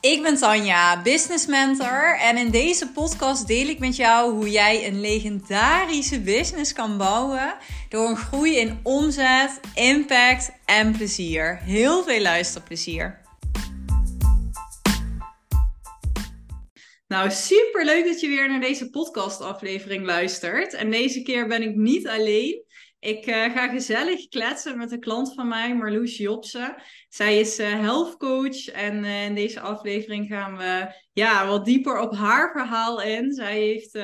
Ik ben Tanja, business mentor en in deze podcast deel ik met jou hoe jij een legendarische business kan bouwen door een groei in omzet, impact en plezier. Heel veel luisterplezier. Nou, super leuk dat je weer naar deze podcastaflevering luistert. En deze keer ben ik niet alleen. Ik uh, ga gezellig kletsen met een klant van mij, Marloes Jobsen. Zij is uh, health coach en uh, in deze aflevering gaan we ja, wat dieper op haar verhaal in. Zij heeft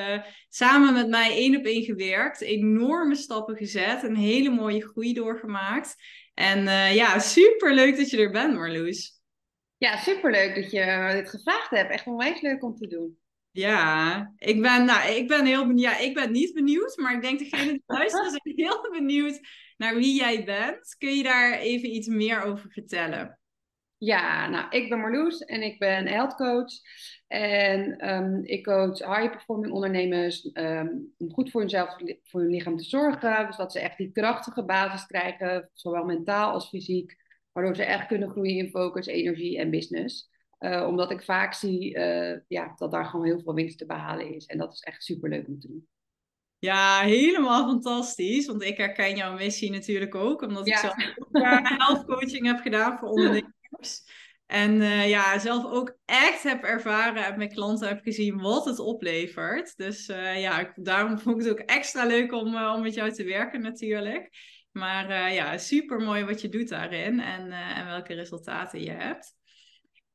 samen met mij één op één gewerkt, enorme stappen gezet, een hele mooie groei doorgemaakt. En ja, super leuk dat je er bent, Marloes. Ja, superleuk dat je dit gevraagd hebt. Echt onwijs leuk om te doen. Ja, ik ben, nou, ik ben heel benieuwd. Ja, ik ben niet benieuwd, maar ik denk degene die luisteren zijn heel benieuwd naar wie jij bent. Kun je daar even iets meer over vertellen? Ja, nou, ik ben Marloes en ik ben health coach. En um, ik coach high performing ondernemers um, om goed voor hunzelf, voor hun lichaam te zorgen. Dus dat ze echt die krachtige basis krijgen, zowel mentaal als fysiek. Waardoor ze echt kunnen groeien in focus, energie en business. Uh, omdat ik vaak zie uh, ja, dat daar gewoon heel veel winst te behalen is. En dat is echt super leuk om te doen. Ja, helemaal fantastisch. Want ik herken jouw missie natuurlijk ook. Omdat ik zelf ook health coaching heb gedaan voor ondernemers. En uh, ja, zelf ook echt heb ervaren en met klanten heb gezien wat het oplevert. Dus ja, ik, daarom vond ik het ook extra leuk om, om met jou te werken natuurlijk. Maar ja, super mooi wat je doet daarin en, en welke resultaten je hebt.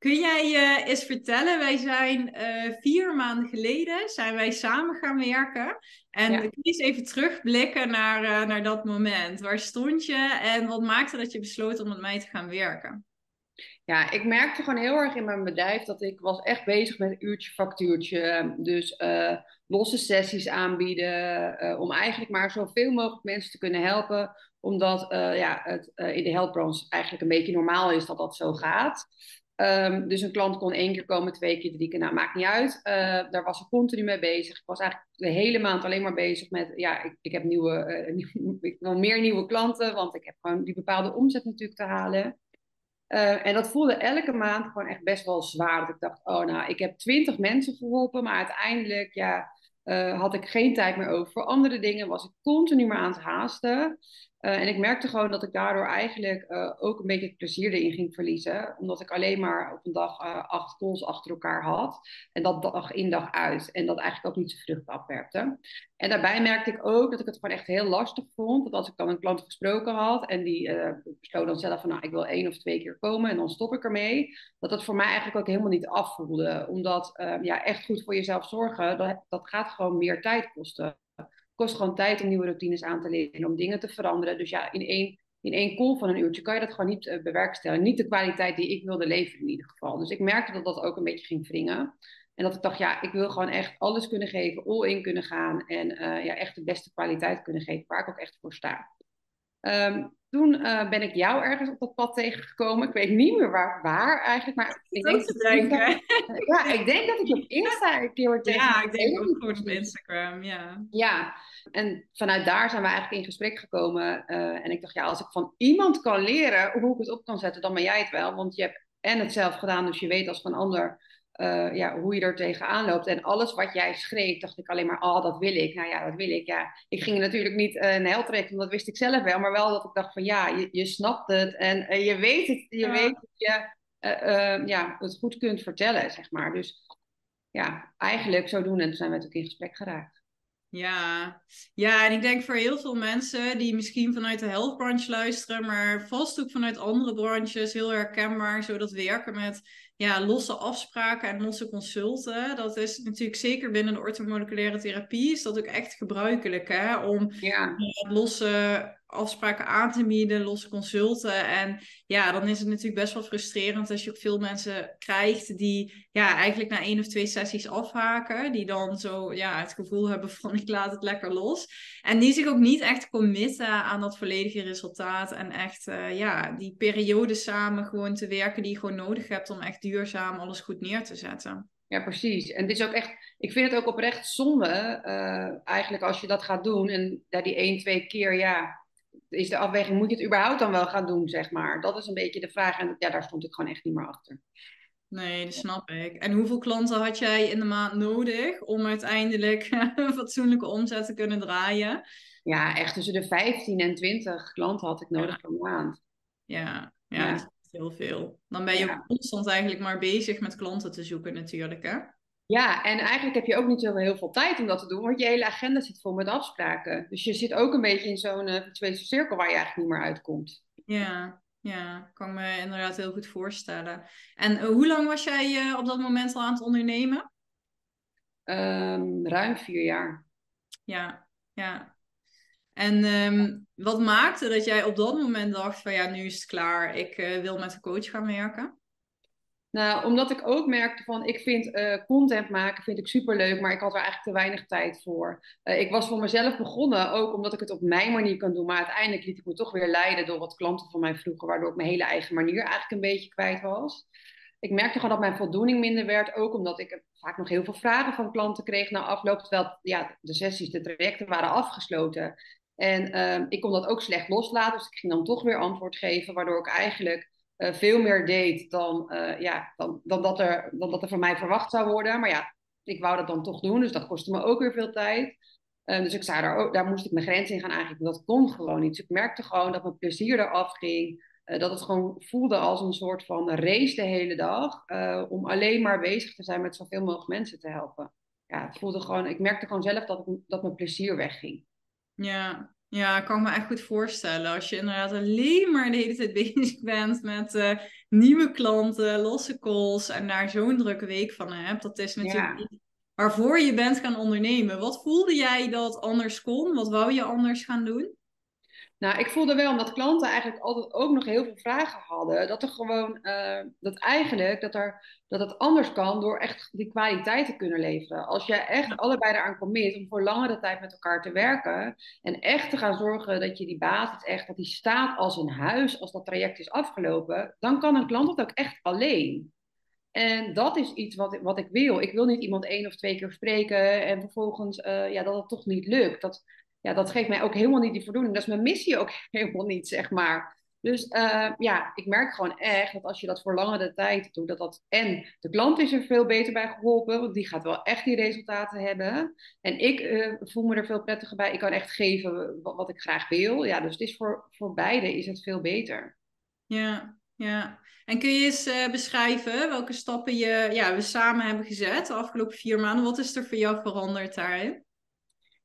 Kun jij uh, eens vertellen, wij zijn uh, vier maanden geleden zijn wij samen gaan werken. En ja. kun je eens even terugblikken naar, uh, naar dat moment. Waar stond je en wat maakte dat je besloot om met mij te gaan werken? Ja, ik merkte gewoon heel erg in mijn bedrijf dat ik was echt bezig met uurtje factuurtje. Dus losse sessies aanbieden. om eigenlijk maar zoveel mogelijk mensen te kunnen helpen. Omdat ja, het in de healthbranche eigenlijk een beetje normaal is dat dat zo gaat. Um, dus een klant kon één keer komen, twee keer, drie keer. Nou, maakt niet uit. Uh, daar was ik continu mee bezig. Ik was eigenlijk de hele maand alleen maar bezig met... Ja, ik, ik heb nieuwe, uh, ik wil meer nieuwe klanten. Want ik heb gewoon die bepaalde omzet natuurlijk te halen. Uh, en dat voelde elke maand gewoon echt best wel zwaar. Dat ik dacht, oh nou, ik heb twintig mensen geholpen. Maar uiteindelijk, ja, had ik geen tijd meer over voor andere dingen. Was ik continu maar aan het haasten. Uh, en ik merkte gewoon dat ik daardoor eigenlijk uh, ook een beetje het plezier erin ging verliezen. Omdat ik alleen maar op een dag uh, acht calls achter elkaar had. En dat dag in dag uit. En dat eigenlijk ook niet zo vrucht afwerpte. En daarbij merkte ik ook dat ik het gewoon echt heel lastig vond. Dat als ik dan een klant gesproken had en die besloot dan zelf van nou ik wil één of twee keer komen en dan stop ik ermee. Dat dat voor mij eigenlijk ook helemaal niet afvoelde. Omdat ja, echt goed voor jezelf zorgen, dat, dat gaat gewoon meer tijd kosten kost gewoon tijd om nieuwe routines aan te leren, om dingen te veranderen. Dus ja, in één, in één call van een uurtje kan je dat gewoon niet uh, bewerkstelligen. Niet de kwaliteit die ik wilde leveren in ieder geval. Dus ik merkte dat dat ook een beetje ging wringen. En dat ik dacht, ja, ik wil gewoon echt alles kunnen geven, all in kunnen gaan. En uh, ja, echt de beste kwaliteit kunnen geven, waar ik ook echt voor sta. Um, toen uh, ben ik jou ergens op dat pad tegengekomen. Ik weet niet meer waar, waar eigenlijk, maar ik denk, dat, denken. ja, ik denk dat ik op Insta een keer tegen. Ja, ik denk ook goed op Instagram, ja. Ja, en vanuit daar zijn we eigenlijk in gesprek gekomen. Uh, en ik dacht, ja, als ik van iemand kan leren hoe ik het op kan zetten, dan ben jij het wel. Want je hebt en het zelf gedaan, dus je weet als van ander uh, ja, hoe je er tegenaan loopt. En alles wat jij schreef, dacht ik alleen maar, oh, dat wil ik. Nou ja, dat wil ik. Ja, ik ging natuurlijk niet uh, een hel trekken, dat wist ik zelf wel. Maar wel dat ik dacht van, ja, je, je snapt het en uh, je weet het. Je ja. weet dat je ja, het goed kunt vertellen, zeg maar. Dus ja, eigenlijk zodoende zijn we natuurlijk in gesprek geraakt. Ja. ja, en ik denk voor heel veel mensen die misschien vanuit de healthbranche luisteren, maar vast ook vanuit andere branches, heel herkenbaar, zo dat werken met ja, losse afspraken en losse consulten. Dat is natuurlijk zeker binnen de orthomoleculaire therapie is dat ook echt gebruikelijk hè, om ja. losse afspraken aan te bieden, losse consulten. En ja, dan is het natuurlijk best wel frustrerend als je ook veel mensen krijgt die ja, eigenlijk na één of twee sessies afhaken. Die dan zo ja, het gevoel hebben van ik laat het lekker los. En die zich ook niet echt committen aan dat volledige resultaat. En echt uh, ja, die periode samen gewoon te werken die je gewoon nodig hebt om echt duurzaam alles goed neer te zetten. Ja, precies. En het is ook echt, ik vind het ook oprecht zonde, uh, eigenlijk als je dat gaat doen en ja, die één, twee keer, ja, is de afweging, moet je het überhaupt dan wel gaan doen, zeg maar? Dat is een beetje de vraag. En ja, daar stond ik gewoon echt niet meer achter. Nee, dat snap ik. En hoeveel klanten had jij in de maand nodig om uiteindelijk een fatsoenlijke omzet te kunnen draaien? Ja, echt tussen de 15 en 20 klanten had ik nodig per maand. Ja, ja, ja. dat is heel veel. Dan ben je constant eigenlijk maar bezig met klanten te zoeken natuurlijk, hè? Ja, en eigenlijk heb je ook niet zo heel veel tijd om dat te doen, want je hele agenda zit vol met afspraken. Dus je zit ook een beetje in zo'n uh, cirkel waar je eigenlijk niet meer uitkomt. Ja, ja, kan me inderdaad heel goed voorstellen. En uh, hoe lang was jij uh, op dat moment al aan het ondernemen? Um, ruim vier jaar. Ja, ja. En um, wat maakte dat jij op dat moment dacht van ja, nu is het klaar, ik wil met een coach gaan werken? Nou, omdat ik ook merkte van, ik vind uh, content maken vind ik superleuk, maar ik had er eigenlijk te weinig tijd voor. Uh, ik was voor mezelf begonnen, ook omdat ik het op mijn manier kan doen, maar uiteindelijk liet ik me toch weer leiden door wat klanten van mij vroegen, waardoor ik mijn hele eigen manier eigenlijk een beetje kwijt was. Ik merkte gewoon dat mijn voldoening minder werd, ook omdat ik vaak nog heel veel vragen van klanten kreeg na afloop, terwijl ja, de sessies, de trajecten waren afgesloten. En uh, ik kon dat ook slecht loslaten, dus ik ging dan toch weer antwoord geven, waardoor ik eigenlijk uh, veel meer deed dan, uh, ja, dan, dan, dat er, dan dat er van mij verwacht zou worden. Maar ja, ik wou dat dan toch doen, dus dat kostte me ook weer veel tijd. Uh, dus ik zei daar, ook, daar moest ik mijn grens in gaan aangeven. Dat kon gewoon niet. Dus ik merkte gewoon dat mijn plezier eraf ging. dat het gewoon voelde als een soort van race de hele dag. om alleen maar bezig te zijn met zoveel mogelijk mensen te helpen. Ja, het voelde gewoon, ik merkte gewoon zelf dat, dat mijn plezier wegging. Ja, ja, ik kan me echt goed voorstellen. Als je inderdaad alleen maar de hele tijd bezig bent met uh, nieuwe klanten, losse calls en daar zo'n drukke week van hebt. Dat is natuurlijk ja. waarvoor je bent gaan ondernemen. Wat voelde jij dat anders kon? Wat wou je anders gaan doen? Nou, ik voelde wel, omdat klanten eigenlijk altijd ook nog heel veel vragen hadden, dat er gewoon, uh, dat eigenlijk, dat, er, dat het anders kan door echt die kwaliteit te kunnen leveren. Als je echt allebei eraan commit om voor langere tijd met elkaar te werken en echt te gaan zorgen dat je die basis echt, dat die staat als een huis, als dat traject is afgelopen, dan kan een klant dat ook echt alleen. En dat is iets wat, wat ik wil. Ik wil niet iemand één of twee keer spreken en vervolgens uh, ja, dat het toch niet lukt. Dat, ja, dat geeft mij ook helemaal niet die voldoening. Dat is mijn missie ook helemaal niet, zeg maar. Dus uh, ja, ik merk gewoon echt dat als je dat voor langere tijd doet, dat dat en de klant is er veel beter bij geholpen, want die gaat wel echt die resultaten hebben. En ik uh, voel me er veel prettiger bij. Ik kan echt geven wat, ik graag wil. Ja, dus het is voor, voor beide is het veel beter. Ja, ja. En kun je eens uh, beschrijven welke stappen je, ja, we samen hebben gezet de afgelopen vier maanden? Wat is er voor jou veranderd daarin?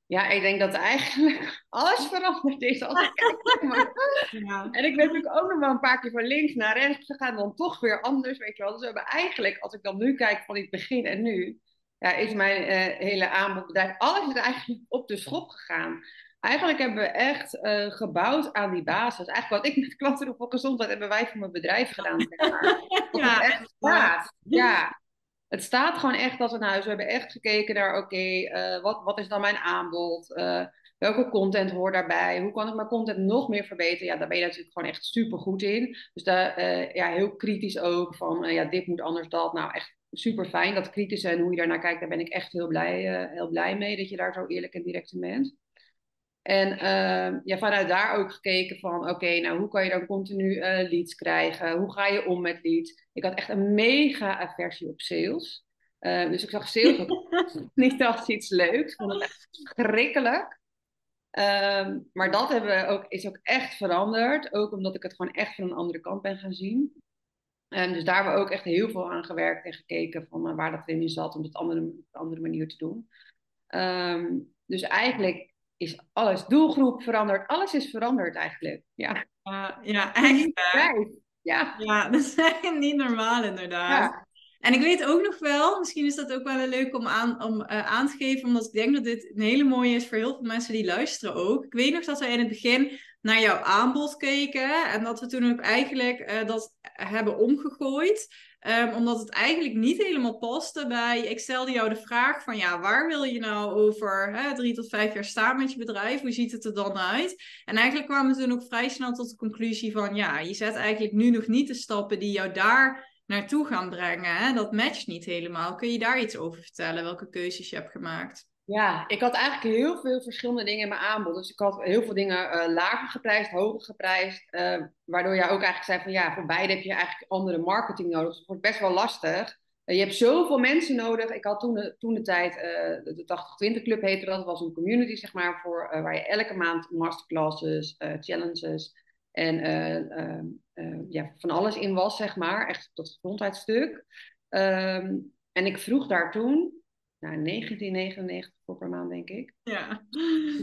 Ja, ik denk dat eigenlijk alles veranderd is als ik kijk. Ja. En ik ben natuurlijk ook nog wel een paar keer van links naar rechts gegaan, dan toch weer anders, weet je wel. Dus we hebben eigenlijk, als ik dan nu kijk van het begin en nu, ja, is mijn uh, hele aanbodbedrijf, alles is eigenlijk op de schop gegaan. Eigenlijk hebben we echt uh, gebouwd aan die basis. Eigenlijk wat ik met klanten op gezondheid hebben wij voor mijn bedrijf gedaan. Zeg maar. ja, echt ja. ja het staat gewoon echt als een huis. We hebben echt gekeken naar, oké, uh, wat, wat is dan mijn aanbod? Uh, welke content hoort daarbij? Hoe kan ik mijn content nog meer verbeteren? Ja, daar ben je natuurlijk gewoon echt super goed in. Dus daar, uh, ja, heel kritisch ook van, ja, dit moet anders, dat. Nou, echt super fijn. Dat kritische en hoe je daarnaar kijkt, daar ben ik echt heel blij, heel blij mee. Dat je daar zo eerlijk en direct in bent. En uh, ja, vanuit daar ook gekeken van, oké, nou hoe kan je dan continu uh, leads krijgen? Hoe ga je om met leads? Ik had echt een mega aversie op sales. Uh, dus ik zag sales niet als iets leuks. Ik vond het echt schrikkelijk. Um, maar dat hebben we ook, is ook echt veranderd. Ook omdat ik het gewoon echt van een andere kant ben gaan zien. En dus daar hebben we ook echt heel veel aan gewerkt en gekeken van waar dat in zat om het op een andere manier te doen. Um, dus eigenlijk is alles. Doelgroep veranderd. Alles is veranderd eigenlijk. Ja, uh, ja echt. Ja. ja, dat is niet normaal inderdaad. Ja. En ik weet ook nog wel, misschien is dat ook wel leuk om, aan, om uh, aan te geven, omdat ik denk dat dit een hele mooie is voor heel veel mensen die luisteren ook. Ik weet nog dat we in het begin naar jouw aanbod keken en dat we toen ook eigenlijk uh, dat hebben omgegooid. Um, omdat het eigenlijk niet helemaal paste bij. Ik stelde jou de vraag van ja, waar wil je nou over hè, drie tot vijf jaar staan met je bedrijf? Hoe ziet het er dan uit? En eigenlijk kwamen we toen ook vrij snel tot de conclusie van ja, je zet eigenlijk nu nog niet de stappen die jou daar naartoe gaan brengen. Hè? Dat matcht niet helemaal. Kun je daar iets over vertellen? Welke keuzes je hebt gemaakt? Ja, ik had eigenlijk heel veel verschillende dingen in mijn aanbod. Dus ik had heel veel dingen uh, lager geprijsd, hoger geprijsd. Uh, waardoor jij ook eigenlijk zei van ja, voor beide heb je eigenlijk andere marketing nodig. Dus het wordt best wel lastig. Uh, je hebt zoveel mensen nodig. Ik had toen de, toen de tijd, de 80-20 Club heette dat. Dat was een community zeg maar, voor, waar je elke maand masterclasses, challenges en ja, van alles in was, zeg maar. Echt het gezondheidsstuk. Um, en ik vroeg daar toen nou, 1999 voor per maand, denk ik. Ja.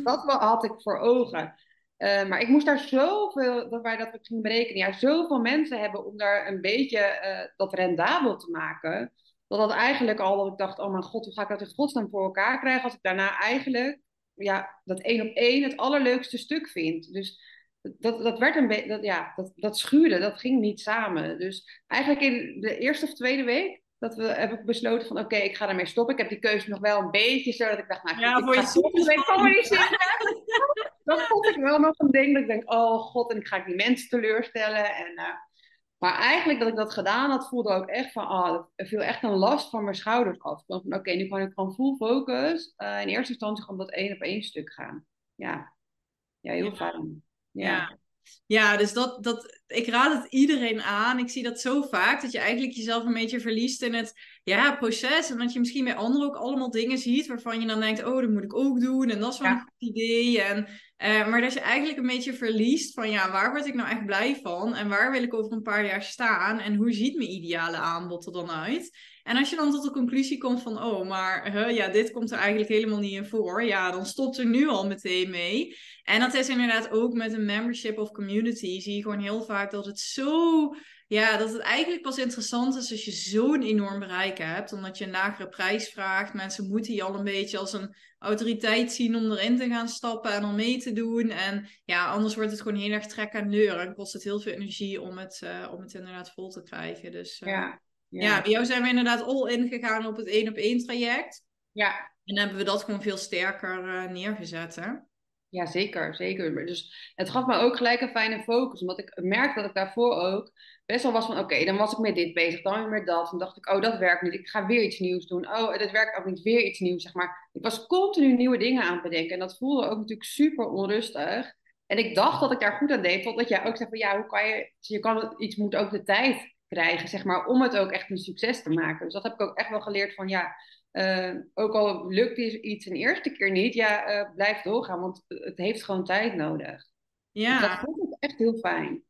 Dat had ik voor ogen. Uh, maar ik moest daar zoveel, dat wij dat gingen berekenen, ja, zoveel mensen hebben om daar een beetje uh, dat rendabel te maken. Dat dat eigenlijk al, dat ik dacht, oh mijn god, hoe ga ik dat in godsnaam voor elkaar krijgen als ik daarna eigenlijk, ja, dat één op één het allerleukste stuk vind. Dus dat, dat werd een beetje, ja, dat, dat schuurde, dat ging niet samen. Dus eigenlijk in de eerste of tweede week dat we hebben besloten van oké, ik ga ermee stoppen. Ik heb die keuze nog wel een beetje zo dat ik dacht, nou, ja, voor je Dat vond ik wel nog een ding dat ik denk, oh god, en ik ga ik die mensen teleurstellen. En, uh, maar eigenlijk dat ik dat gedaan had, voelde ook echt van, oh, er viel echt een last van mijn schouders af. Van oké, nu kan ik gewoon full focus uh, in eerste instantie gewoon dat één op één stuk gaan. Ja, ja heel ja. fijn. ja. ja. Ja, dus dat, dat, ik raad het iedereen aan. Ik zie dat zo vaak, dat je eigenlijk jezelf een beetje verliest in het ja, proces. En dat je misschien bij anderen ook allemaal dingen ziet waarvan je dan denkt, oh, dat moet ik ook doen. En dat is wel een goed idee. En, uh, maar dat je eigenlijk een beetje verliest van, ja, waar word ik nou echt blij van? En waar wil ik over een paar jaar staan? En hoe ziet mijn ideale aanbod er dan uit? En als je dan tot de conclusie komt van, oh, maar ja, dit komt er eigenlijk helemaal niet in voor, ja, dan stopt er nu al meteen mee. En dat is inderdaad ook met een membership of community, zie je gewoon heel vaak dat het zo, ja, dat het eigenlijk pas interessant is als je zo'n enorm bereik hebt, omdat je een lagere prijs vraagt. Mensen moeten je al een beetje als een autoriteit zien om erin te gaan stappen en om mee te doen. En ja, anders wordt het gewoon heel erg trek en leur en kost het heel veel energie om het, uh, om het inderdaad vol te krijgen. Dus, uh, ja. Ja. bij jou zijn we inderdaad all in gegaan op het één op één traject. Ja. En hebben we dat gewoon veel sterker uh, neergezet, hè? Ja, zeker, zeker. Dus het gaf me ook gelijk een fijne focus. Omdat ik merkte dat ik daarvoor ook best wel was van... Oké, dan was ik met dit bezig, dan weer met dat. Dan dacht ik, oh, dat werkt niet. Ik ga weer iets nieuws doen. Oh, dat werkt ook niet. Weer iets nieuws, zeg maar. Ik was continu nieuwe dingen aan het bedenken. En dat voelde ook natuurlijk super onrustig. En ik dacht dat ik daar goed aan deed. Totdat jij ook zei van, ja, hoe kan je... Je kan, iets moet ook de tijd krijgen, zeg maar, om het ook echt een succes te maken. Dus dat heb ik ook echt wel geleerd van ja, uh, ook al lukt iets een eerste keer niet, ja, uh, blijf doorgaan, want het heeft gewoon tijd nodig. Ja. Dus dat vond ik echt heel fijn.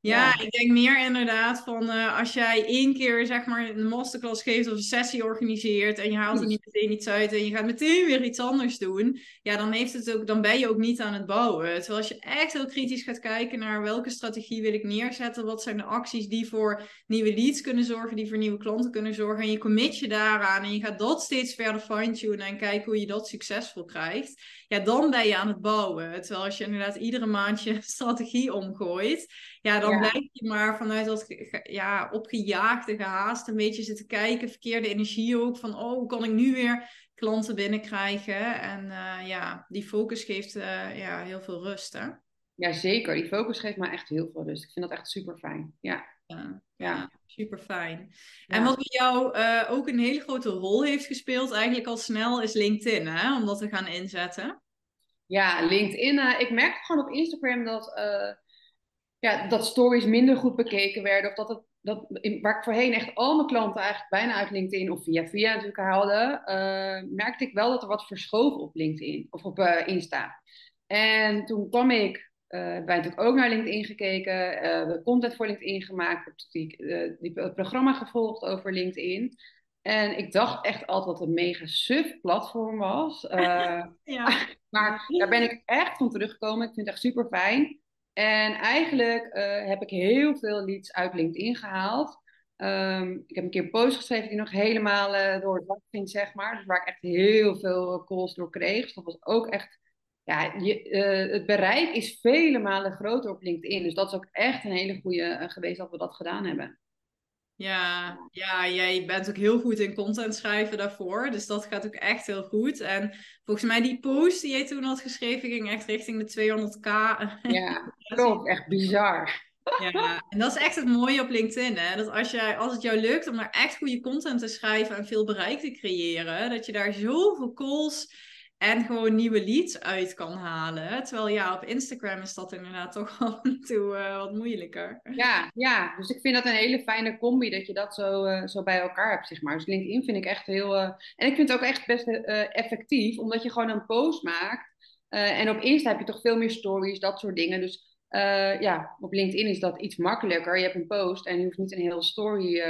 Ja, ik denk meer inderdaad van uh, als jij één keer zeg maar een masterclass geeft of een sessie organiseert en je haalt er niet meteen iets uit en je gaat meteen weer iets anders doen, ja, dan, heeft het ook, dan ben je ook niet aan het bouwen. Terwijl als je echt heel kritisch gaat kijken naar welke strategie wil ik neerzetten, wat zijn de acties die voor nieuwe leads kunnen zorgen, die voor nieuwe klanten kunnen zorgen en je commit je daaraan en je gaat dat steeds verder fine-tunen en kijken hoe je dat succesvol krijgt, ja, dan ben je aan het bouwen. Terwijl als je inderdaad iedere maand je strategie omgooit, ja, dan blijf je maar vanuit dat ja, opgejaagde, gehaast een beetje zitten kijken, verkeerde energie ook, van oh, hoe kan ik nu weer klanten binnenkrijgen? En uh, ja, die focus geeft uh, ja, heel veel rust, hè? Ja, zeker. Die focus geeft me echt heel veel rust. Ik vind dat echt super fijn. Ja. Ja, ja. super fijn. En wat bij jou uh, ook een hele grote rol heeft gespeeld, eigenlijk al snel, is LinkedIn, hè? om dat te gaan inzetten. Ja, LinkedIn. ik merkte gewoon op Instagram dat ja, dat stories minder goed bekeken werden. Of dat het, dat, waar ik voorheen echt al mijn klanten eigenlijk bijna uit LinkedIn of via via natuurlijk haalde, merkte ik wel dat er wat verschoof op LinkedIn of op Insta. En toen kwam ik, uh, bij natuurlijk ook naar LinkedIn gekeken, de content voor LinkedIn gemaakt, die, die, het programma gevolgd over LinkedIn. En ik dacht echt altijd dat het een mega suf platform was. ja. maar daar ben ik echt van teruggekomen. Ik vind het echt super fijn. En eigenlijk uh, heb ik heel veel leads uit LinkedIn gehaald. Um, ik heb een keer een post geschreven die nog helemaal uh, door het dak ging, zeg maar. Dus waar ik echt heel veel calls door kreeg. Dus dat was ook echt... Ja, je, uh, het bereik is vele malen groter op LinkedIn. Dus dat is ook echt een hele goede geweest dat we dat gedaan hebben. Ja, ja, jij bent ook heel goed in content schrijven daarvoor. Dus dat gaat ook echt heel goed. En volgens mij die post die jij toen had geschreven ging echt richting de 200k. Ja, klopt. Echt bizar. Ja, en dat is echt het mooie op LinkedIn, hè? Dat als, jij, als het jou lukt om daar echt goede content te schrijven en veel bereik te creëren, dat je daar zoveel calls en gewoon nieuwe leads uit kan halen. Terwijl ja, op Instagram is dat inderdaad toch af en toe uh, wat moeilijker. Ja, ja, dus ik vind dat een hele fijne combi dat je dat zo, uh, zo bij elkaar hebt, zeg maar. Dus LinkedIn vind ik echt heel... Uh, en ik vind het ook echt best effectief, omdat je gewoon een post maakt. en op Insta heb je toch veel meer stories, dat soort dingen. Dus ja, op LinkedIn is dat iets makkelijker. Je hebt een post en je hoeft niet een hele story...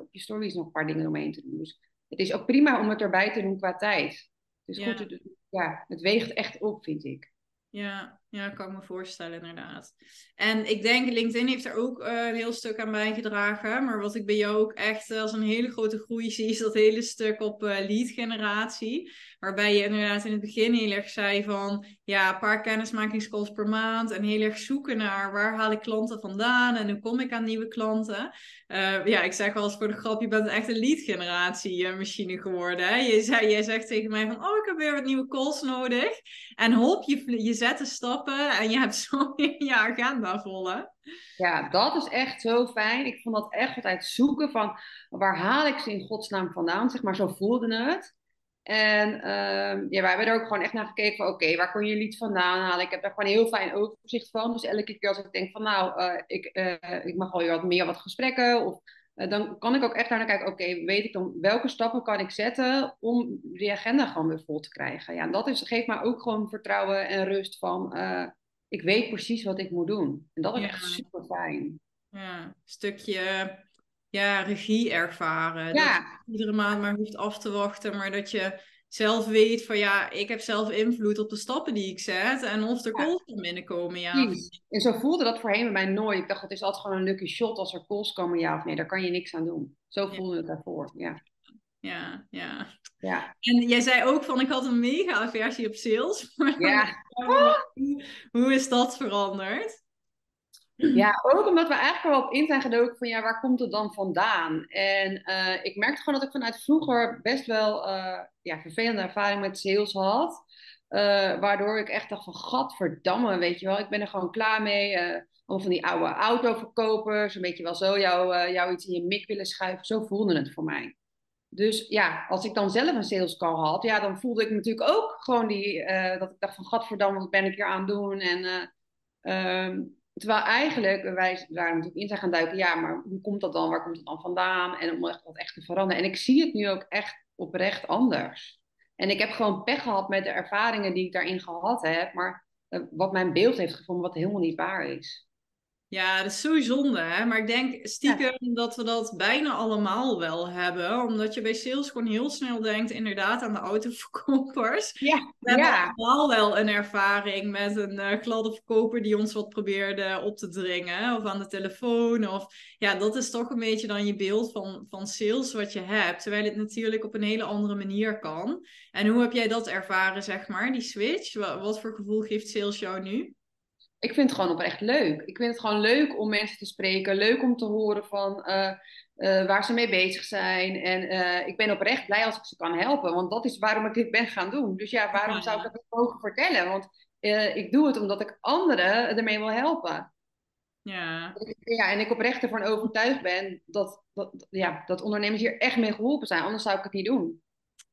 op je stories nog een paar dingen omheen te doen. Dus het is ook prima om het erbij te doen qua tijd. Dus ja. goed, ja, het weegt echt op, vind ik. Ja, ja, kan ik me voorstellen, inderdaad. En ik denk, LinkedIn heeft er ook uh, een heel stuk aan bijgedragen. Maar wat ik bij jou ook echt als een hele grote groei zie, is dat hele stuk op uh, lead generatie. Waarbij je inderdaad in het begin heel erg zei van, ja, een paar kennismakingscalls per maand. En heel erg zoeken naar waar haal ik klanten vandaan en hoe kom ik aan nieuwe klanten. Ja, ik zeg wel eens voor de grap, je bent echt een lead generatie machine geworden. Hè? Je zei, jij zegt tegen mij van, oh, ik heb weer wat nieuwe calls nodig. En hop, je, je zet de en je hebt zo je agenda vol? Ja, dat is echt zo fijn. Ik vond dat echt altijd zoeken van, waar haal ik ze in godsnaam vandaan? Zeg maar, zo voelde het. En uh, ja, wij hebben er ook gewoon echt naar gekeken van oké, waar kon je lied vandaan halen? Ik heb daar gewoon een heel fijn overzicht van. Dus elke keer als ik denk van nou, uh, ik, uh, ik mag wel weer wat meer wat gesprekken. Of dan kan ik ook echt naar kijken, oké, weet ik dan welke stappen kan ik zetten om die agenda gewoon weer vol te krijgen. Ja, en dat is, geeft mij ook gewoon vertrouwen en rust van ik weet precies wat ik moet doen. En dat is echt super fijn. Ja, stukje ja, regie ervaren. Ja. Dat je iedere maand maar hoeft af te wachten, maar dat je zelf weet van ja, ik heb zelf invloed op de stappen die ik zet en of er calls ja. binnenkomen, ja. En zo voelde dat voorheen bij mij nooit. Ik dacht, het is altijd gewoon een lucky shot als er calls komen, ja of nee. Daar kan je niks aan doen. Zo voelde het daarvoor, ja. Ja, ja. ja. En jij zei ook van, ik had een mega aversie op sales. Ja. hoe, hoe is dat veranderd? Ja, ook omdat we eigenlijk wel op in zijn gedoken van ja, waar komt het dan vandaan? En uh, ik merkte gewoon dat ik vanuit vroeger best wel uh, ja, vervelende ervaring met sales had. Uh, waardoor ik echt dacht van, gadverdamme, weet je wel, ik ben er gewoon klaar mee. allemaal van die oude autoverkopers, een beetje wel zo jou, jou iets in je mik willen schuiven. Zo voelde het voor mij. Dus ja, als ik dan zelf een sales call had, ja, dan voelde ik natuurlijk ook gewoon die, dat ik dacht van, gadverdamme, wat ben ik hier aan het doen? En... Ehm, Terwijl eigenlijk wij daar natuurlijk in zijn gaan duiken, ja, maar hoe komt dat dan? Waar komt het dan vandaan? En om echt, dat echt te veranderen. En ik zie het nu ook echt oprecht anders. En ik heb gewoon pech gehad met de ervaringen die ik daarin gehad heb, maar uh, wat mijn beeld heeft gevonden, wat helemaal niet waar is. Ja, dat is zo zonde, hè? Maar ik denk stiekem dat we dat bijna allemaal wel hebben. Omdat je bij sales gewoon heel snel denkt, inderdaad, aan de autoverkopers. Ja, we hebben allemaal wel een ervaring met een uh, gladde verkoper die ons wat probeerde op te dringen. Of aan de telefoon. Of ja, dat is toch een beetje dan je beeld van, van sales wat je hebt. Terwijl het natuurlijk op een hele andere manier kan. En hoe heb jij dat ervaren, zeg maar, die switch? Wat, wat voor gevoel geeft sales jou nu? Ik vind het gewoon oprecht leuk. Ik vind het gewoon leuk om mensen te spreken. Leuk om te horen van uh, uh, waar ze mee bezig zijn. En uh, ik ben oprecht blij als ik ze kan helpen. Want dat is waarom ik dit ben gaan doen. Dus ja, waarom zou ik dat niet mogen vertellen? Want ik doe het omdat ik anderen ermee wil helpen. Ja. ja, en ik oprecht ervan overtuigd ben dat, dat, ja, dat ondernemers hier echt mee geholpen zijn. Anders zou ik het niet doen.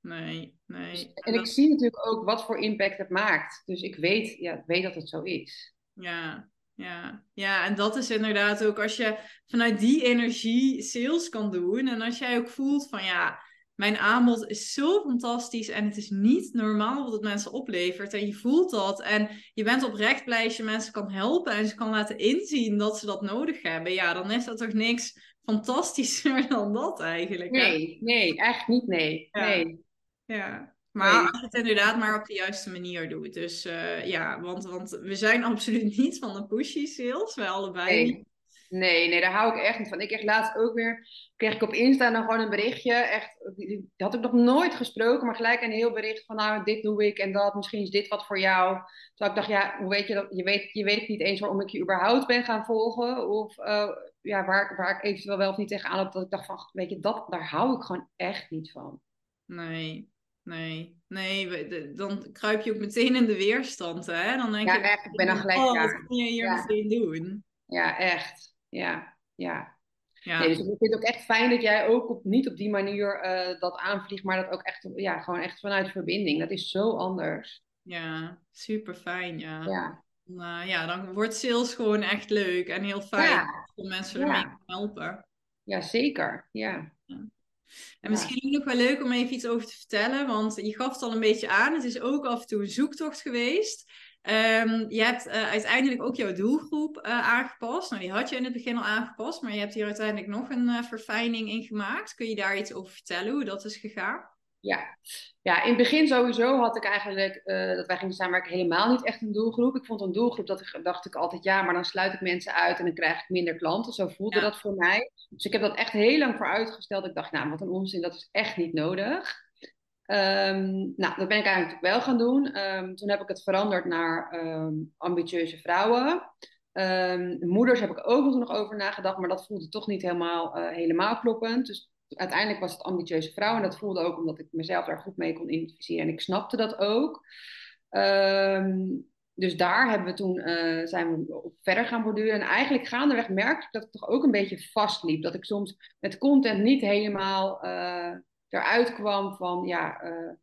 Nee, nee. Dus, en ik zie natuurlijk ook wat voor impact het maakt. Dus ik weet, ja, weet dat het zo is. Ja, ja. ja, en dat is inderdaad ook als je vanuit die energie sales kan doen. En als jij ook voelt van ja, mijn aanbod is zo fantastisch en het is niet normaal wat het mensen oplevert. En je voelt dat en je bent oprecht blij als je mensen kan helpen en ze kan laten inzien dat ze dat nodig hebben. Ja, dan is dat toch niks fantastischer dan dat eigenlijk. Nee, nee, echt niet nee. Ja. nee. Ja. Maar als je het inderdaad maar op de juiste manier doet. Dus uh, ja, want, want we zijn absoluut niet van de pushy sales. Wij allebei nee. Nee, nee, daar hou ik echt niet van. Ik kreeg laatst ook weer, kreeg ik op Insta dan gewoon een berichtje. Echt, die had ik nog nooit gesproken, maar gelijk een heel bericht van nou, dit doe ik en dat. Misschien is dit wat voor jou. Toen ik dacht, ja, hoe weet je dat? Je weet, je weet niet eens waarom ik je überhaupt ben gaan volgen. Of uh, ja, waar, waar ik eventueel wel of niet tegenaan loop. Dat ik dacht van, weet je, dat, daar hou ik gewoon echt niet van. Nee, Nee, nee, dan kruip je ook meteen in de weerstand, hè? Dan denk ja, je, echt, ik ben dan gelijk oh, Wat kun je hier ja. meteen doen? Ja, echt. Ja, ja. Ja. Nee, dus ik vind het ook echt fijn dat jij ook op, niet op die manier eh, dat aanvliegt, maar dat ook echt, ja, gewoon echt vanuit verbinding. Dat is zo anders. Ja, super fijn, ja. Ja, Nou, ja, dan wordt sales gewoon echt leuk en heel fijn Ja. om mensen ermee te helpen. ja zeker. Ja. En misschien ook nog wel leuk om even iets over te vertellen, want je gaf het al een beetje aan. Het is ook af en toe een zoektocht geweest. Ehm, je hebt eh, uiteindelijk ook jouw doelgroep eh, aangepast. Nou, die had je in het begin al aangepast, maar je hebt hier uiteindelijk nog een eh, verfijning in gemaakt. Kun je daar iets over vertellen, hoe dat is gegaan? Ja. ja, in het begin sowieso had ik eigenlijk, eh, dat wij gingen samenwerken, helemaal niet echt een doelgroep. Ik vond een doelgroep, dat ik, dacht ik altijd, ja, maar dan sluit ik mensen uit en dan krijg ik minder klanten. Zo voelde Ja. dat voor mij. Dus ik heb dat echt heel lang voor uitgesteld. Ik dacht, nou, wat een onzin, dat is echt niet nodig. Ehm, nou, dat ben ik eigenlijk wel gaan doen. Ehm, toen heb ik het veranderd naar ehm, ambitieuze vrouwen. Moeders heb ik ook nog over nagedacht, maar dat voelde toch niet helemaal, eh, helemaal kloppend. Dus uiteindelijk was het ambitieuze vrouwen. En dat voelde ook omdat ik mezelf daar goed mee kon identificeren. En ik snapte dat ook. Ehm, dus daar hebben we toen, eh, zijn we verder gaan borduren. En eigenlijk gaandeweg merkte ik dat ik toch ook een beetje vastliep. Dat ik soms met content niet helemaal eh, eruit kwam van, ja, eh,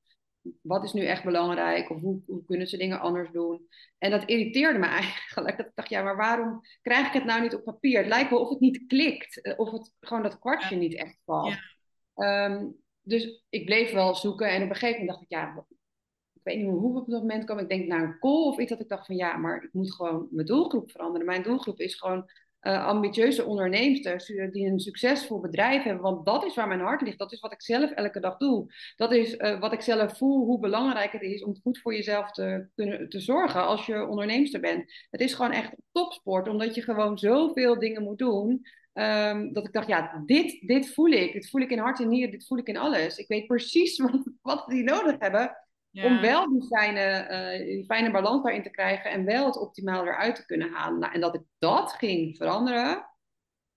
wat is nu echt belangrijk? Of hoe, hoe kunnen ze dingen anders doen? En dat irriteerde me eigenlijk. Dat ik dacht, ja, maar waarom krijg ik het nou niet op papier? Het lijkt wel of het niet klikt. eh, Of het gewoon dat kwartje niet echt valt. Ja. Ehm, dus ik bleef wel zoeken. En op een gegeven moment dacht ik, ja, ik weet niet meer hoe we op dat moment komen. Ik denk naar een call of iets dat ik dacht van ja, maar ik moet gewoon mijn doelgroep veranderen. Mijn doelgroep is gewoon eh, ambitieuze onderneemsters die een succesvol bedrijf hebben. Want dat is waar mijn hart ligt. Dat is wat ik zelf elke dag doe. Dat is eh, wat ik zelf voel, hoe belangrijk het is om goed voor jezelf te kunnen te zorgen als je onderneemster bent. Het is gewoon echt topsport, omdat je gewoon zoveel dingen moet doen. Ehm, dat ik dacht, ja, dit, dit voel ik. Dit voel ik in hart en nieren, dit voel ik in alles. Ik weet precies wat, wat die nodig hebben Ja. om wel die fijne, eh, die fijne balans daarin te krijgen en wel het optimaal eruit te kunnen halen. Nou, en dat ik dat ging veranderen,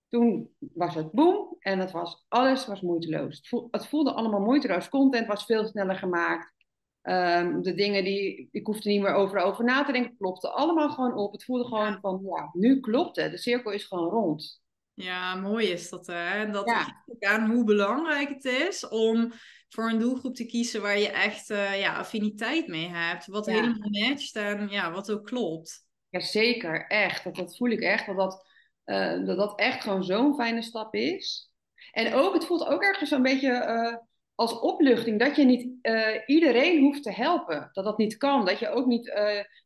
toen was het boom en het was, alles was moeiteloos. Het voelde, het voelde allemaal moeiteloos. Content was veel sneller gemaakt. Ehm, de dingen die ik hoefde niet meer over, over na te denken, klopten allemaal gewoon op. Het voelde gewoon van, ja, nu klopt het. De cirkel is gewoon rond. Ja, mooi is dat, hè? En dat Ja. geeft ook aan hoe belangrijk het is om voor een doelgroep te kiezen waar je echt eh, ja, affiniteit mee hebt. Wat Ja. helemaal matcht en ja, wat ook klopt. Ja, zeker, echt. Dat, dat voel ik echt. Dat dat, eh, dat dat echt gewoon zo'n fijne stap is. En ook, het voelt ook ergens zo'n beetje eh, als opluchting dat je niet iedereen hoeft te helpen. Dat dat niet kan. Dat je ook niet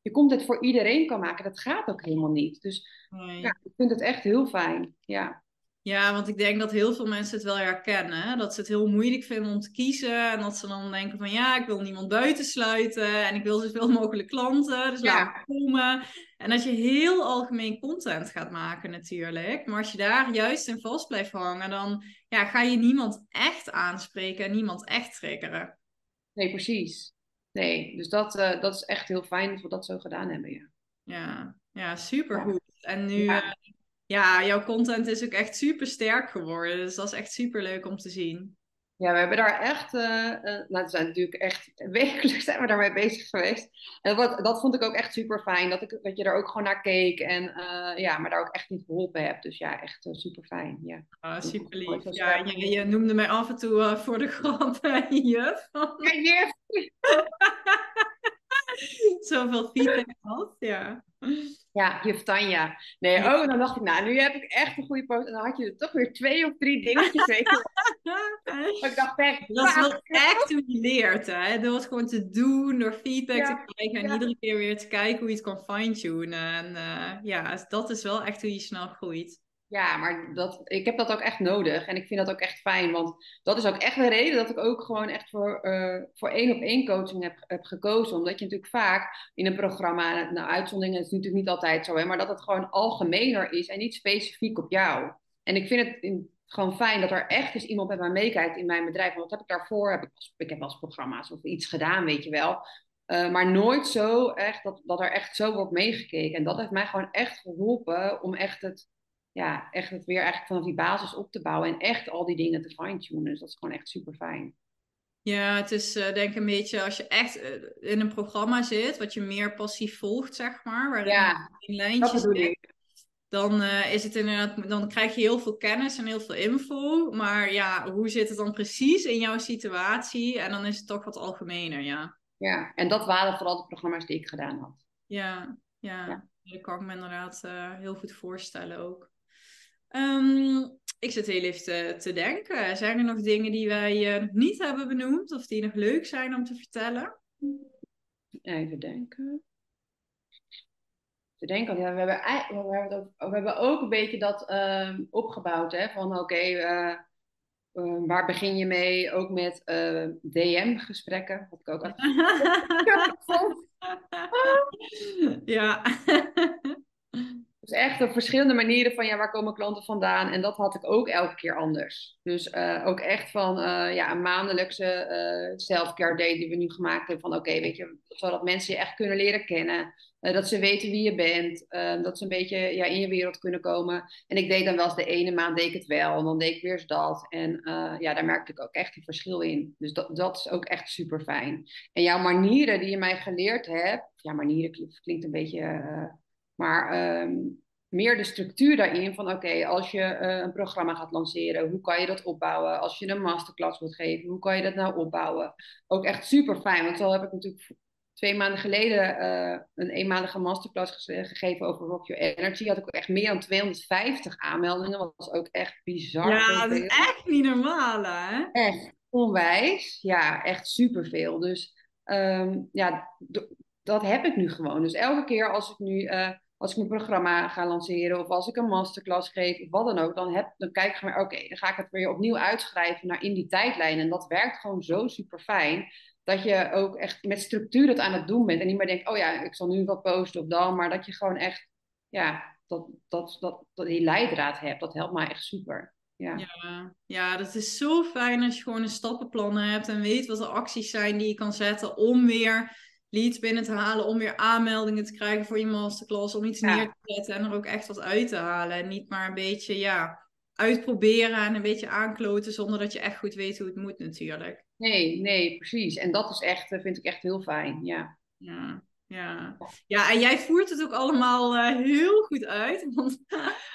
je content voor iedereen kan maken. Dat gaat ook helemaal niet. Dus Nee. ja, ik vind het echt heel fijn. Ja, Ja, want ik denk dat heel veel mensen het wel herkennen. hè. Dat ze het heel moeilijk vinden om te kiezen. En dat ze dan denken van ja, ik wil niemand buitensluiten. En ik wil zoveel mogelijk klanten. Dus Ja. laat me komen. En dat je heel algemeen content gaat maken natuurlijk. Maar als je daar juist in vast blijft hangen, dan ja, ga je niemand echt aanspreken en niemand echt triggeren. nee, precies. Nee, dus dat, eh, dat is echt heel fijn dat we dat zo gedaan hebben. Ja. Ja, ja supergoed. En nu, Ja. ja. Ja, jouw content is ook echt super sterk geworden. Dus dat is echt super leuk om te zien. Ja, we hebben daar echt, eh, eh, nou, het zijn natuurlijk echt wekelijks zijn we daarmee bezig geweest. En wat, dat vond ik ook echt super fijn, dat, ik, dat je er ook gewoon naar keek en eh, ja, maar daar ook echt niet geholpen hebt. Dus ja, echt super fijn. Ja. Ah, super lief. Ja, je, je noemde mij af en toe voor de grap juf. Ja, juf. Zoveel feedback gehad. Ja. Ja, juf Tanja. Nee, oh, dan dacht ik, nou, nu heb ik echt een goede post. En dan had je er toch weer twee of drie dingetjes. Wel. ik dacht, echt, Dat is wel echt hoe je leert, hè? Door het gewoon te doen, door feedback Ja, te krijgen en ja. iedere keer weer te kijken hoe je het kan fine-tunen. En eh, ja, dat is wel echt hoe je snel groeit. Ja, maar dat, ik heb dat ook echt nodig. En ik vind dat ook echt fijn. Want dat is ook echt de reden dat ik ook gewoon echt voor, eh, voor één op één coaching heb, heb gekozen. Omdat je natuurlijk vaak in een programma, nou uitzonderingen is natuurlijk niet altijd zo, hè, maar dat het gewoon algemener is en niet specifiek op jou. En ik vind het gewoon fijn dat er echt eens iemand met mij meekijkt in mijn bedrijf. Want wat heb ik daarvoor? Heb ik, ik heb eens programma's of iets gedaan, weet je wel. Uh, maar nooit zo echt dat, dat er echt zo wordt meegekeken. En dat heeft mij gewoon echt geholpen om echt het ja, echt het weer eigenlijk vanaf die basis op te bouwen en echt al die dingen te fine-tunen. Dus dat is gewoon echt super fijn. Ja, het is uh, denk ik een beetje als je echt uh, in een programma zit, wat je meer passief volgt, zeg maar, waarin ja, een lijntje zit, dan uh, is het inderdaad, dan krijg je heel veel kennis en heel veel info. Maar ja, hoe zit het dan precies in jouw situatie? En dan is het toch wat algemener, ja. Ja, en dat waren vooral de programma's die ik gedaan had. Ja, ja. ja. dat kan ik me inderdaad heel goed voorstellen ook. Um, ik zit heel even te, te, denken. Zijn er nog dingen die wij uh, niet hebben benoemd of die nog leuk zijn om te vertellen? Even denken te denken. Ja, we, hebben, we, hebben we hebben ook een beetje dat uh, opgebouwd. Hè, van oké, okay, uh, eh, uh, waar begin je mee? Ook met uh, DM-gesprekken. Had ik ook al. ja. Dus echt op verschillende manieren van ja, waar komen klanten vandaan? En dat had ik ook elke keer anders. Dus uh, ook echt van uh, ja, een maandelijkse uh, self-care day die we nu gemaakt hebben. Van oké, weet je, zodat mensen je echt kunnen leren kennen. dat ze weten wie je bent. dat ze een beetje ja, in je wereld kunnen komen. En ik deed dan wel eens de ene maand deed ik het wel. En dan deed ik weer eens dat. En ja, daar merkte ik ook echt een verschil in. Dus dat, dat is ook echt super fijn. En jouw manieren die je mij geleerd hebt. Ja, manieren klinkt een beetje maar um, meer de structuur daarin van oké, als je uh, een programma gaat lanceren, hoe kan je dat opbouwen? Als je een masterclass wilt geven, hoe kan je dat nou opbouwen? Ook echt super fijn, want zo heb ik natuurlijk twee maanden geleden uh, een eenmalige masterclass gegeven over Rock Your Energy. Had ik ook echt meer dan 250 aanmeldingen. Dat was ook echt bizar. Ja, dat is echt niet normaal, hè? Echt onwijs. Ja, echt superveel. Dus um, ja, dat heb ik nu gewoon. Dus elke keer als ik nu uh, als ik mijn programma ga lanceren of als ik een masterclass geef of wat dan ook, dan, heb, dan kijk ik maar, oké, dan ga ik het weer opnieuw uitschrijven naar in die tijdlijn. En dat werkt gewoon zo super fijn. Dat je ook echt met structuur het aan het doen bent. En niet meer denkt, oh ja, ik zal nu wat posten of dan. Maar dat je gewoon echt, ja, dat, dat, dat, dat die leidraad hebt. Dat helpt mij echt super. Ja. ja. Ja, dat is zo fijn als je gewoon een stappenplan hebt en weet wat de acties zijn die je kan zetten om weer leads binnen te halen om weer aanmeldingen te krijgen voor je masterclass, om iets neer te zetten en er ook echt wat uit te halen. En niet maar een beetje, ja, uitproberen en een beetje aankloten zonder dat je echt goed weet hoe het moet natuurlijk. Nee, nee, precies. En dat is echt, eh, vind ik echt heel fijn, ja. Ja. Ja. ja, en jij voert het ook allemaal uh, heel goed uit. Want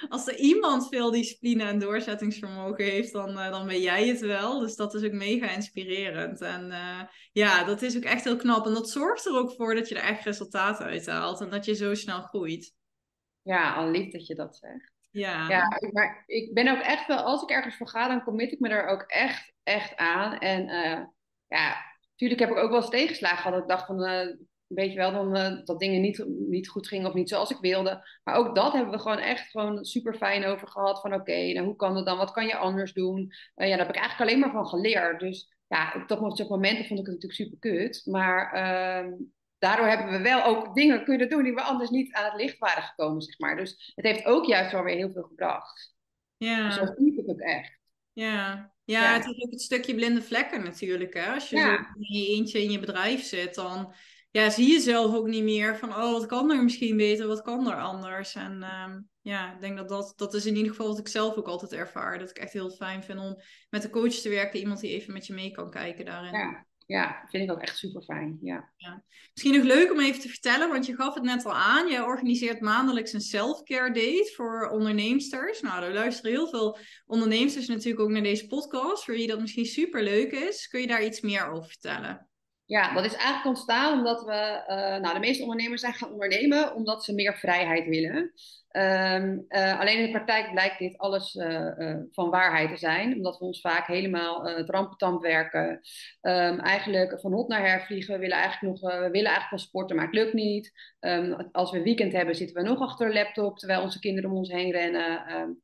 als er iemand veel discipline en doorzettingsvermogen heeft, dan, uh, dan ben jij het wel. Dus dat is ook mega inspirerend. En uh, ja, dat is ook echt heel knap. En dat zorgt er ook voor dat je er echt resultaten uit haalt en dat je zo snel groeit. Ja, al lief dat je dat zegt. Ja. ja, maar ik ben ook echt wel, als ik ergens voor ga, dan commit ik me er ook echt, echt aan. En ja, natuurlijk heb ik ook wel eens tegenslagen gehad. Dat ik dacht van, weet je wel, dan, uh, dat dingen niet, niet goed gingen of niet zoals ik wilde. Maar ook dat hebben we gewoon echt gewoon super fijn over gehad. Van oké, nou hoe kan het dan? Wat kan je anders doen? Uh, ja, daar heb ik eigenlijk alleen maar van geleerd. Dus ja, op dat momenten vond ik het natuurlijk super kut. Maar uh, daardoor hebben we wel ook dingen kunnen doen die we anders niet aan het licht waren gekomen, zeg maar. Dus het heeft ook juist wel weer heel veel gebracht. Ja. Dus zo zie ik het ook echt. Ja. Ja, ja, het is ook het stukje blinde vlekken natuurlijk. Hè? Als je ja. zo in je eentje in je bedrijf zit, dan ja, zie je zelf ook niet meer van, oh, wat kan er misschien beter, wat kan er anders. En um, ja, ik denk dat, dat dat is in ieder geval wat ik zelf ook altijd ervaar. Dat ik echt heel fijn vind om met een coach te werken, iemand die even met je mee kan kijken daarin. Ja, ja vind ik ook echt super fijn. Ja. ja. Misschien nog leuk om even te vertellen, want je gaf het net al aan. Jij organiseert maandelijks een self-care date voor onderneemsters. Nou, er luisteren heel veel onderneemsters natuurlijk ook naar deze podcast, voor wie dat misschien super leuk is. Kun je daar iets meer over vertellen? Ja, dat is eigenlijk ontstaan omdat we, uh, nou, de meeste ondernemers zijn gaan ondernemen omdat ze meer vrijheid willen. Um, uh, alleen in de praktijk blijkt dit alles uh, van waarheid te zijn, omdat we ons vaak helemaal het rampentamp werken. Um, eigenlijk van hot naar her vliegen. We willen eigenlijk nog, we willen eigenlijk wel sporten, maar het lukt niet. Um, als we weekend hebben, zitten we nog achter de laptop terwijl onze kinderen om ons heen rennen.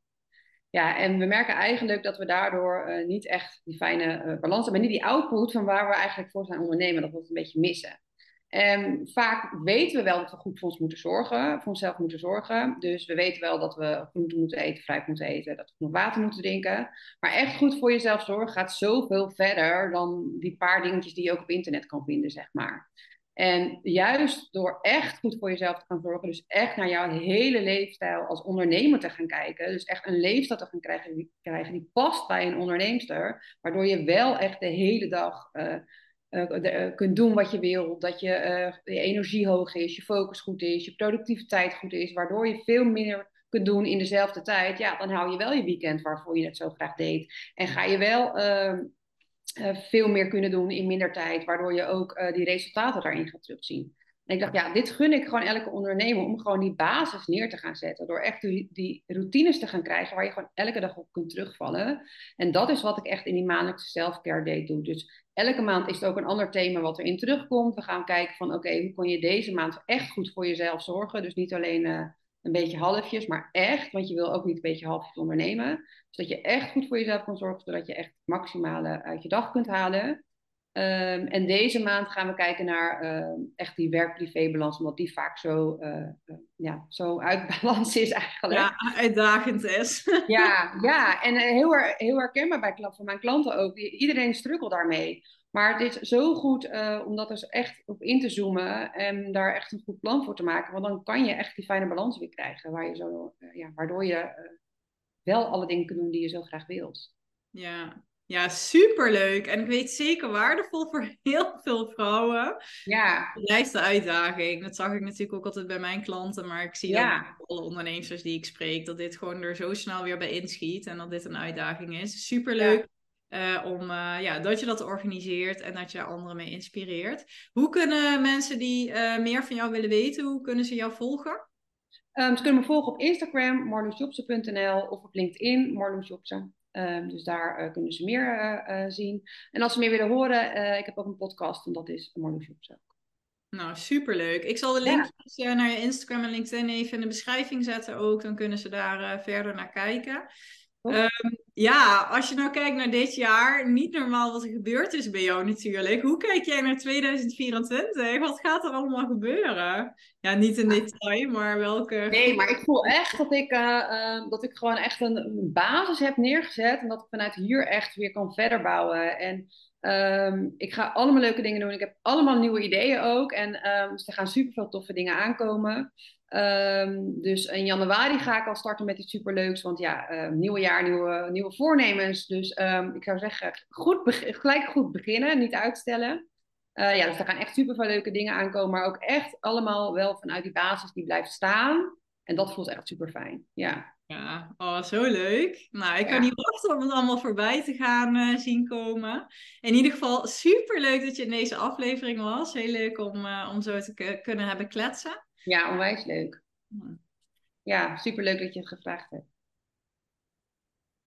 Ja, en we merken eigenlijk dat we daardoor uh, niet echt die fijne uh, balans hebben. Niet die output van waar we eigenlijk voor zijn ondernemen, dat we het een beetje missen. En vaak weten we wel dat we goed voor ons moeten zorgen, voor onszelf moeten zorgen. Dus we weten wel dat we groente moeten eten, fruit moeten eten, dat we genoeg water moeten drinken. Maar echt goed voor jezelf zorgen gaat zoveel verder dan die paar dingetjes die je ook op internet kan vinden, zeg maar. En juist door echt goed voor jezelf te gaan zorgen, dus echt naar jouw hele leefstijl als ondernemer te gaan kijken, dus echt een leefstijl te gaan krijgen die, krijgen die past bij een onderneemster, waardoor je wel echt de hele dag uh, uh, kunt doen wat je wil, dat je, je energie hoog is, je focus goed is, je productiviteit goed is, waardoor je veel minder kunt doen in dezelfde tijd, ja, dan hou je wel je weekend waarvoor je het zo graag deed. En ga je wel ehm, eh, veel meer kunnen doen in minder tijd, waardoor je ook eh, die resultaten daarin gaat terugzien. En ik dacht, ja, dit gun ik gewoon elke ondernemer om gewoon die basis neer te gaan zetten. Door echt die, die routines te gaan krijgen waar je gewoon elke dag op kunt terugvallen. En dat is wat ik echt in die maandelijkse self-care date doe. Dus elke maand is het ook een ander thema wat erin terugkomt. We gaan kijken van, oké, hoe kon je deze maand echt goed voor jezelf zorgen? Dus niet alleen uh, een beetje halfjes, maar echt. Want je wil ook niet een beetje halfjes ondernemen. Zodat je echt goed voor jezelf kan zorgen, zodat je echt het maximale uit je dag kunt halen. Um, en deze maand gaan we kijken naar uh, echt die werk-privé-balans, omdat die vaak zo, uh, ja, zo uit balans is eigenlijk. Ja, uitdagend is. ja, ja, en heel, heel herkenbaar bij van mijn klanten ook. Iedereen struggelt daarmee. Maar het is zo goed om dat dus echt op in te zoomen en daar echt een goed plan voor te maken. Want dan kan je echt die fijne balans weer krijgen, waar je zo, ja, waardoor je wel alle dingen kunt doen die je zo graag wilt. Ja, ja, superleuk. En ik weet zeker waardevol voor heel veel vrouwen. Ja. De uitdaging. Dat zag ik natuurlijk ook altijd bij mijn klanten. Maar ik zie ja. bij alle ondernemers die ik spreek, dat dit gewoon er zo snel weer bij inschiet. En dat dit een uitdaging is. Superleuk. Ja. Uh, om, uh, ja, dat je dat organiseert en dat je anderen mee inspireert. Hoe kunnen mensen die uh, meer van jou willen weten, hoe kunnen ze jou volgen? Um, ze kunnen me volgen op Instagram, marloesjobsen.nl of op LinkedIn, Marloesjobsen. Um, dus daar kunnen ze meer zien. En als ze meer willen horen, ik heb ook een podcast en dat is Marloes ook. Nou, superleuk. Ik zal de linkjes ja. naar je Instagram en LinkedIn even in de beschrijving zetten ook. Dan kunnen ze daar verder naar kijken. Um, ja, als je nou kijkt naar dit jaar, niet normaal wat er gebeurd is bij jou natuurlijk. Hoe kijk jij naar 2024? Wat gaat er allemaal gebeuren? Ja, niet in detail, maar welke... Nee, maar ik voel echt dat ik, uh, uh, dat ik gewoon echt een basis heb neergezet. En dat ik vanuit hier echt weer kan verder bouwen. En um, ik ga allemaal leuke dingen doen. Ik heb allemaal nieuwe ideeën ook. En um, dus er gaan super veel toffe dingen aankomen. Um, dus in januari ga ik al starten met iets superleuks. Want ja, uh, nieuwe jaar, nieuwe, nieuwe voornemens. Dus um, ik zou zeggen, goed gelijk goed beginnen, niet uitstellen. Uh, ja, dus er gaan echt super veel leuke dingen aankomen. Maar ook echt allemaal wel vanuit die basis die blijft staan. En dat voelt echt super fijn. Ja. Ja, oh, zo leuk. Nou, ik kan niet wachten om het allemaal voorbij te gaan uh, zien komen. In ieder geval super leuk dat je in deze aflevering was. Heel leuk om, uh, om zo te kunnen hebben kletsen. Ja, onwijs leuk. Ja, superleuk dat je het gevraagd hebt.